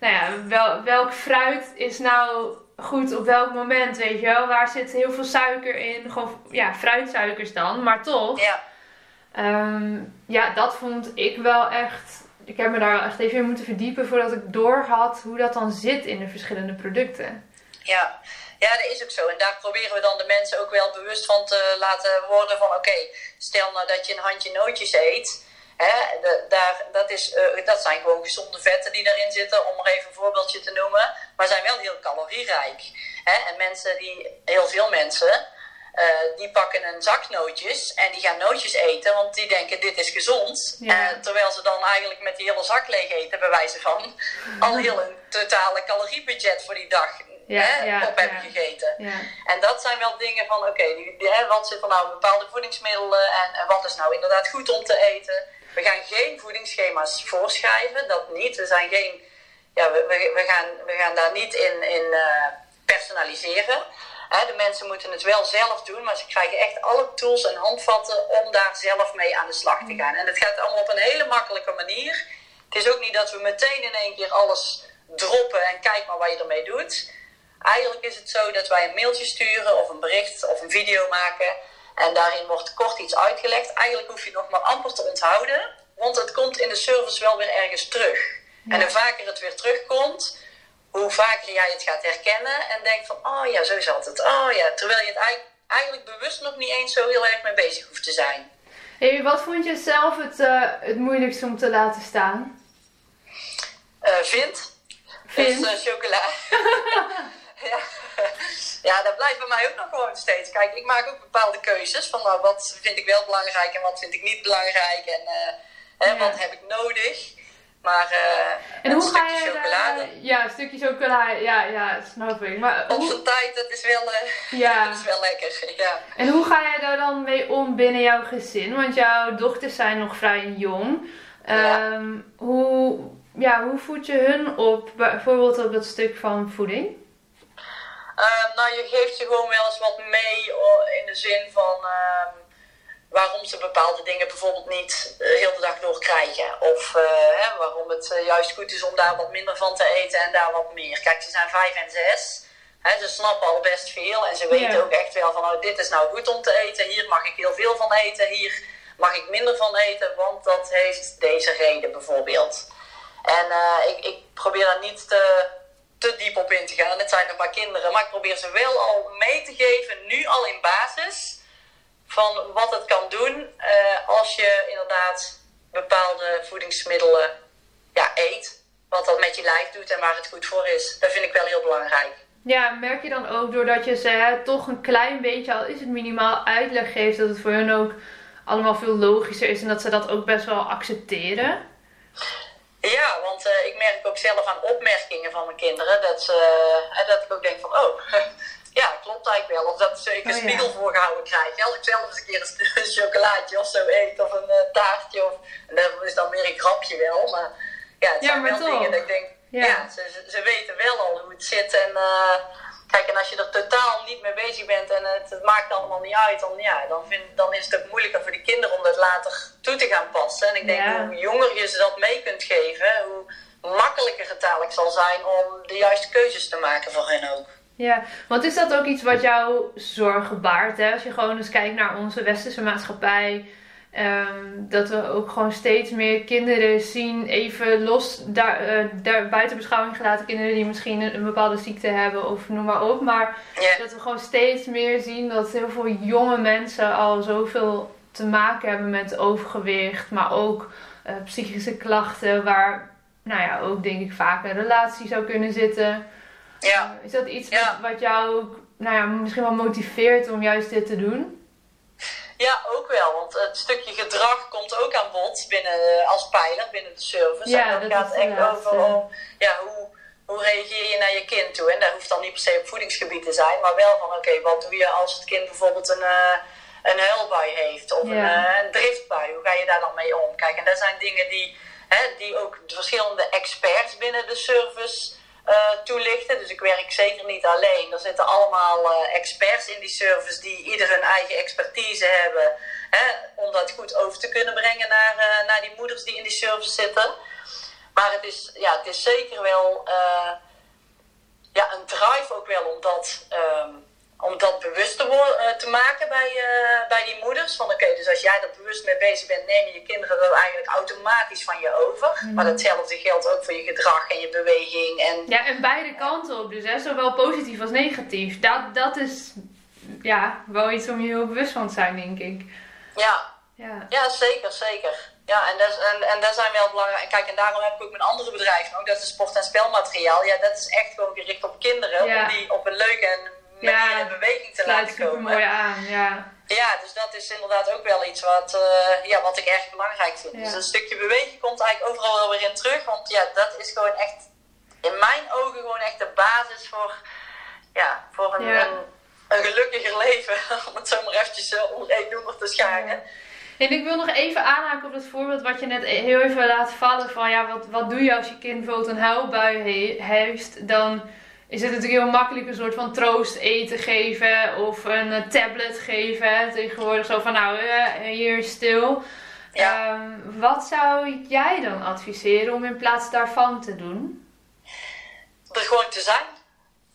nou ja, wel, welk fruit is nou goed op welk moment, weet je wel? Waar zit heel veel suiker in? Gewoon, ja, fruitsuikers dan, maar toch.
ja,
Ehm, ja, dat vond ik wel echt ik heb me daar echt even in moeten verdiepen voordat ik doorhad hoe dat dan zit in de verschillende producten.
Ja. Ja, dat is ook zo. En daar proberen we dan de mensen ook wel bewust van te laten worden van oké, stel nou dat je een handje nootjes eet. Hè, de, daar, dat, is, uh, dat zijn gewoon gezonde vetten die daarin zitten, om er even een voorbeeldje te noemen. Maar zijn wel heel calorierijk. Hè? En mensen die, heel veel mensen, uh, die pakken een zak nootjes en die gaan nootjes eten, want die denken dit is gezond. Ja. Uh, terwijl ze dan eigenlijk met die hele zak leeg eten, bij wijze van, al heel een totale caloriebudget voor die dag ja, hè, ja, op hebben gegeten. En dat zijn wel dingen van, oké, okay, wat zit er nou in bepaalde voedingsmiddelen en, en wat is nou inderdaad goed om te eten. We gaan geen voedingsschema's voorschrijven, dat niet. We, zijn geen, ja, we, we, gaan, we gaan daar niet in, in uh, personaliseren. de mensen moeten het wel zelf doen, maar ze krijgen echt alle tools en handvatten om daar zelf mee aan de slag te gaan. En het gaat allemaal op een hele makkelijke manier. Het is ook niet dat we meteen in één keer alles droppen en kijk maar wat je ermee doet. Eigenlijk is het zo dat wij een mailtje sturen of een bericht of een video maken. En daarin wordt kort iets uitgelegd. Eigenlijk hoef je nog maar amper te onthouden, want het komt in de service wel weer ergens terug. En hoe vaker het weer terugkomt, hoe vaker jij het gaat herkennen en denkt van, oh ja, zo zat het. Oh ja, terwijl je het eigenlijk bewust nog niet eens zo heel erg mee bezig hoeft te zijn.
Hey, wat vond je zelf het, uh, het moeilijkste om te laten staan?
Uh, vind. Vind. Dus uh, chocola. [laughs] ja. ja, dat blijft bij mij ook nog gewoon steeds. Kijk, ik maak ook bepaalde keuzes van nou, wat vind ik wel belangrijk en wat vind ik niet belangrijk en uh, hè, wat heb ik nodig. Maar uh, en hoe ga je chocolade.
Ja, een stukje chocolade, ja, ja, snap ik. Maar
Op zijn tijd, dat is, wel, uh, ja. [laughs] dat is wel lekker. Ja.
En hoe ga je daar dan mee om binnen jouw gezin? Want jouw dochters zijn nog vrij jong. Um, hoe, ja, hoe voed je hun op, bijvoorbeeld op dat stuk van voeding?
Uh, nou, je geeft ze gewoon wel eens wat mee in de zin van uh, waarom ze bepaalde dingen bijvoorbeeld niet uh, heel de dag door krijgen. Of eh, hè, waarom het eh, juist goed is om daar wat minder van te eten en daar wat meer. Kijk, ze zijn vijf en zes. Hè, ze snappen al best veel en ze weten ook echt wel van oh, dit is nou goed om te eten. Hier mag ik heel veel van eten. Hier mag ik minder van eten, want dat heeft deze reden bijvoorbeeld. En ik, ik probeer daar niet te te diep op in te gaan. Het zijn nog maar kinderen. Maar ik probeer ze wel al mee te geven, nu al in basis, van wat het kan doen uh, als je inderdaad bepaalde voedingsmiddelen ja, eet. Wat dat met je lijf doet en waar het goed voor is. Dat vind ik wel heel belangrijk.
Ja, merk je dan ook doordat je ze toch een klein beetje, al is het minimaal, uitleg geeft, dat het voor hen ook allemaal veel logischer is en dat ze dat ook best wel accepteren?
Ja, want uh, ik merk ook zelf aan opmerkingen van mijn kinderen dat, ze, uh, dat ik ook denk van, oh, [laughs] ja, klopt eigenlijk wel. Of dat ze ik een oh, spiegel ja. voorgehouden krijg. Als ik zelf eens een keer een, [laughs] chocolaatje of zo eet of een uh, taartje. Of, en dat is dan meer een grapje wel. Maar ja, het zijn wel toch. dingen dat ik denk, ja, ja ze, ze, weten wel al hoe het zit. En Kijk, en als je er totaal niet mee bezig bent en het, het maakt allemaal niet uit, dan, ja, dan, vind, dan is het ook moeilijker voor die kinderen om dat later toe te gaan passen. En ik denk, hoe jonger je ze dat mee kunt geven, hoe makkelijker het eigenlijk zal zijn om de juiste keuzes te maken voor hen ook.
Ja, want is dat ook iets wat jou zorgen baart? Hè? Als je gewoon eens kijkt naar onze westerse maatschappij, Um, dat we ook gewoon steeds meer kinderen zien, even los, daar, uh, daar buiten beschouwing gelaten, kinderen die misschien een, een, bepaalde ziekte hebben of noem maar op. Maar yeah. dat we gewoon steeds meer zien dat heel veel jonge mensen al zoveel te maken hebben met overgewicht, maar ook uh, psychische klachten, waar nou ja, ook denk ik vaak een relatie zou kunnen zitten. Ja. Uh, is dat iets wat, wat jou ook, nou ja, misschien wel motiveert om juist dit te doen?
Ja, ook wel. Want het stukje gedrag komt ook aan bod binnen, eh, als pijler binnen de service. Ja, en dat, gaat echt over om, ja, hoe, hoe reageer je naar je kind toe. En dat hoeft dan niet per se op voedingsgebied te zijn, maar wel van oké, wat doe je als het kind bijvoorbeeld een, uh, een huilbui heeft of een, uh, een driftbui. Hoe ga je daar dan mee om? Kijk, en dat zijn dingen die, hè, die ook de verschillende experts binnen de service uh, toelichten. Dus ik werk zeker niet alleen. Er zitten allemaal uh, experts in die service die ieder hun eigen expertise hebben. Hè, om dat goed over te kunnen brengen naar, uh, naar die moeders die in die service zitten. Maar het is, ja, het is zeker wel ja, een drive ook wel om dat um, om dat bewust te, eh, te maken bij, eh, bij die moeders. Van oké, dus als jij er bewust mee bezig bent, neem je kinderen dat eigenlijk automatisch van je over. Maar datzelfde geldt ook voor je gedrag en je beweging. En
Ja, en beide kanten op dus, hè? zowel positief als negatief. Dat, dat is ja, wel iets om je heel bewust van te zijn, denk ik.
ja,
Ja,
Ja, zeker, zeker. Ja, en, dat, en, en daar zijn we wel belangrijk. Kijk, en daarom heb ik ook mijn andere bedrijf ook, dat is sport- en spelmateriaal. Ja, dat is echt gewoon gericht op kinderen,
Ja.
om die op een leuke en
Ja,
in beweging te laten komen.
mooi aan. Ja.
Ja, dus dat is inderdaad ook wel iets wat, eh, ja, wat ik erg belangrijk vind.
Ja.
Dus een stukje beweging komt eigenlijk overal wel weer in terug, want ja, dat is gewoon echt, in mijn ogen gewoon echt de basis voor, ja, voor een,
Ja.
een, een gelukkiger leven, [laughs] om het zo maar eventjes eh, onder één noemer te scharen.
En ik wil nog even aanhaken op dat voorbeeld wat je net e- heel even laat vallen. Van ja, wat, wat doe je als je kind bijvoorbeeld een huilbui he- heeft? Dan is het natuurlijk heel makkelijk een soort van troost eten geven. Of een eh, tablet geven. Tegenwoordig zo van nou, eh, hier stil.
Ja.
Ehm, wat zou jij dan adviseren om in plaats daarvan te doen?
er gewoon te zijn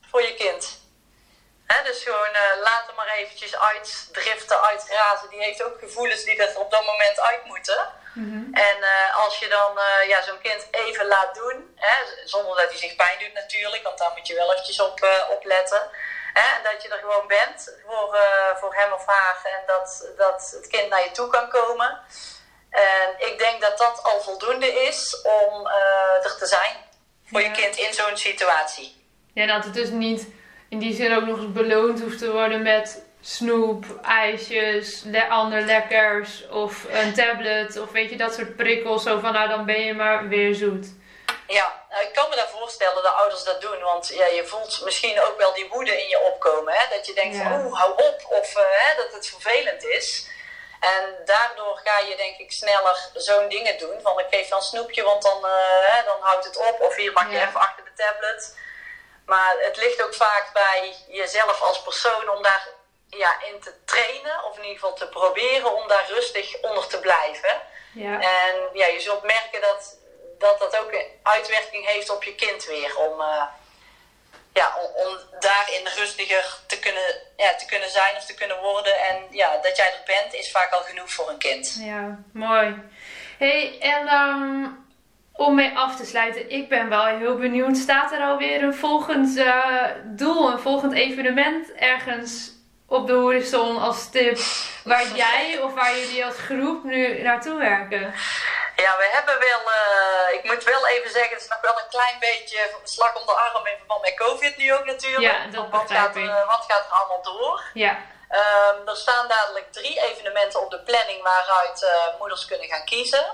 voor je kind. Dus gewoon eh, laat hem maar eventjes uitdriften, uitgrazen. Die heeft ook gevoelens die er op dat moment uit moeten. En eh, als je dan eh, ja, zo'n kind even laat doen, hè, zonder dat hij zich pijn doet natuurlijk, want daar moet je wel eventjes op, op letten. Hè, en dat je er gewoon bent voor, voor hem of haar en dat, dat het kind naar je toe kan komen. En ik denk dat dat al voldoende is om er te zijn voor
Ja.
je kind in zo'n situatie.
Ja, dat het dus niet in die zin ook nog eens beloond hoeft te worden met snoep, ijsjes, le ander lekkers of een tablet of weet je, dat soort prikkels. Zo van nou dan ben je maar weer zoet.
Ja, nou, ik kan me daar voorstellen dat ouders dat doen. Want ja, je voelt misschien ook wel die woede in je opkomen. Hè? Dat je denkt
Ja.
van, oeh, hou op. Of eh, hè, dat het vervelend is. En daardoor ga je denk ik sneller zo'n dingen doen. Van ik geef dan een snoepje, want dan, eh, hè, dan houdt het op. Of hier mag je
Ja.
even achter de tablet. Maar het ligt ook vaak bij jezelf als persoon om daar ja, in te trainen. Of in ieder geval te proberen om daar rustig onder te blijven.
Ja.
En ja, je zult merken dat, dat dat ook een uitwerking heeft op je kind weer. Om, eh, ja, om, om daarin rustiger te kunnen, ja, te kunnen zijn of te kunnen worden. En ja, dat jij er bent is vaak al genoeg voor een kind.
Ja, mooi. hey, en om mee af te sluiten, ik ben wel heel benieuwd. Staat er alweer een volgend eh, doel, een volgend evenement ergens op de horizon als tip waar jij of waar jullie als groep nu naartoe werken?
Ja, we hebben wel, eh, ik moet wel even zeggen, het is nog wel een klein beetje slag om de arm in verband met COVID nu ook natuurlijk.
Ja, dat
wat
begrijp
gaat,
ik.
eh, wat gaat er allemaal door?
Ja,
Ehm, er staan dadelijk drie evenementen op de planning waaruit eh, moeders kunnen gaan kiezen.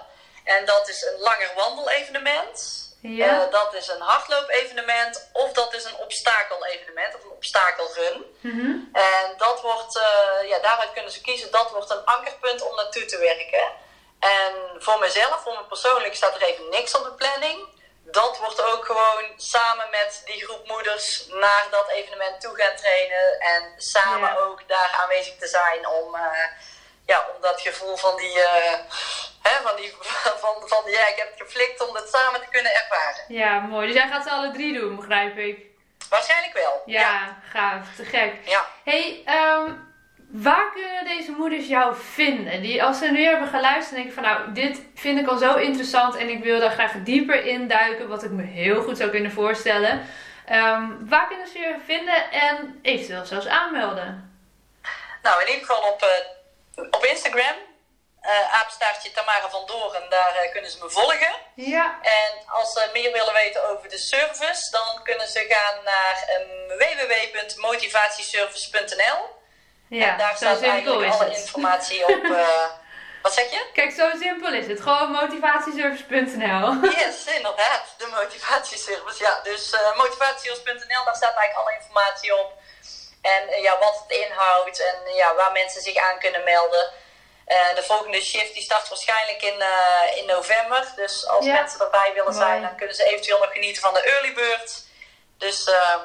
En dat is een langer wandelevenement.
Ja.
Eh, dat is een hardloop-evenement. Of dat is een obstakel-evenement of een obstakelrun.
Mhm.
En dat wordt, eh, ja, daaruit kunnen ze kiezen. Dat wordt een ankerpunt om naartoe te werken. En voor mezelf, voor me persoonlijk, staat er even niks op de planning. Dat wordt ook gewoon samen met die groep moeders naar dat evenement toe gaan trainen. En samen
Ja.
ook daar aanwezig te zijn om, eh, ja, om dat gevoel van die, hè, van die, [laughs] van, van ja, ik heb het geflikt om dat samen te kunnen ervaren.
ja, mooi. Dus jij gaat ze alle drie doen, begrijp ik.
Waarschijnlijk wel.
Ja, gaaf, te gek.
Ja.
hey, ehm, waar kunnen deze moeders jou vinden? Die als ze nu hebben geluisterd denken van nou, dit vind ik al zo interessant en ik wil daar graag dieper in duiken, wat ik me heel goed zou kunnen voorstellen. Ehm, waar kunnen ze je vinden en eventueel zelfs aanmelden?
Nou, in ieder geval op, eh, op Instagram. Eh apenstaartje Tamara van Doren, daar eh, kunnen ze me volgen.
Ja,
En als ze meer willen weten over de service, dan kunnen ze gaan naar um, www.motivatieservice.nl.
ja
en daar staat eigenlijk alle
het.
informatie op. [laughs] eh, wat zeg je?
Kijk, zo simpel is het. Gewoon motivatieservice.nl. [laughs]
Yes, inderdaad, de motivatieservice. Ja, dus motivatieservice.nl, daar staat eigenlijk alle informatie op. En ja, wat het inhoudt en ja, waar mensen zich aan kunnen melden. Uh, de volgende shift die start waarschijnlijk in, uh, in november. Dus als
Ja.
mensen erbij willen
Mooi.
zijn, dan kunnen ze eventueel nog genieten van de early bird. Dus uh,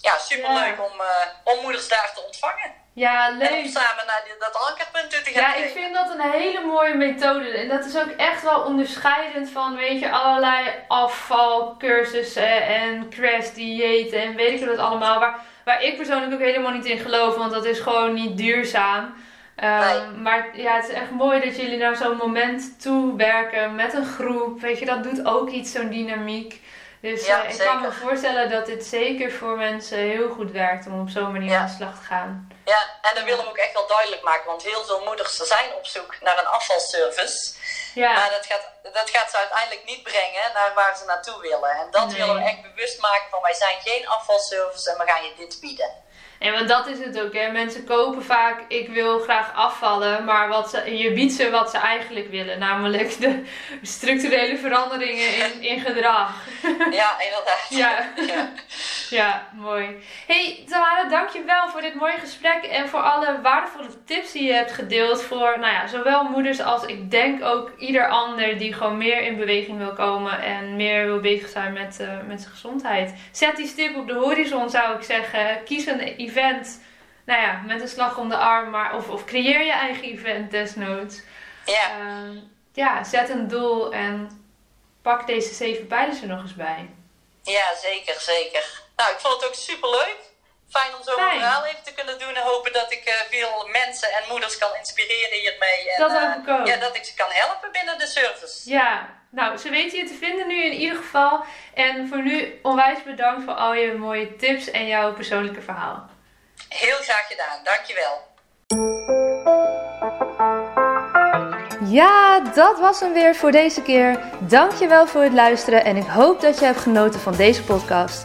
ja, superleuk
Ja.
Om, uh, om moeders daar te ontvangen.
Ja,
En om
leuk.
samen naar die, dat ankerpunt toe te gaan.
Ja, ik vind dat een hele mooie methode. En dat is ook echt wel onderscheidend van, weet je, allerlei afvalcursussen en crash diëten en weet ik wat allemaal. Waar, waar ik persoonlijk ook helemaal niet in geloof, want dat is gewoon niet duurzaam. Ehm, maar ja, het is echt mooi dat jullie naar zo'n moment toe werken met een groep. Weet je, dat doet ook iets, zo'n dynamiek. Dus ja, ik kan me voorstellen dat dit zeker voor mensen heel goed werkt om op zo'n manier aan de slag te gaan.
Ja, en dat willen we ook echt wel duidelijk maken, want heel veel moeders zijn op zoek naar een afvalservice. Ja. Maar dat gaat, dat gaat ze uiteindelijk niet brengen naar waar ze naartoe willen. En dat willen we echt bewust maken van wij zijn geen afvalservice en we gaan je dit bieden.
En want dat is het ook, hè. Mensen kopen vaak, ik wil graag afvallen, maar wat ze, je biedt ze wat ze eigenlijk willen. Namelijk de structurele veranderingen in, in gedrag. [laughs]
Ja, inderdaad.
ja. ja. [laughs] ja, mooi. Hey Tamara, dankjewel voor dit mooie gesprek en voor alle waardevolle tips die je hebt gedeeld voor, nou ja, zowel moeders als ik denk ook ieder ander die gewoon meer in beweging wil komen en meer wil bezig zijn met, uh, met zijn gezondheid. Zet die stip op de horizon, zou ik zeggen. Kies een event, nou ja, met een slag om de arm, maar, of, of creëer je eigen event desnoods.
Ja. Uh,
ja, zet een doel en pak deze zeven pijlers er nog eens bij.
Ja, zeker, zeker. Nou, ik vond het ook super leuk. Fijn om zo'n verhaal even te kunnen doen en hopen dat ik uh, veel mensen en moeders kan inspireren hiermee. En,
dat hoop ik ook.
Ja, dat ik ze kan helpen binnen de service.
Ja, nou, ze weten je te vinden nu in ieder geval. En voor nu onwijs bedankt voor al je mooie tips en jouw persoonlijke verhaal.
Heel graag gedaan, dankjewel.
Ja, dat was hem weer voor deze keer. Dankjewel voor het luisteren en ik hoop dat je hebt genoten van deze podcast.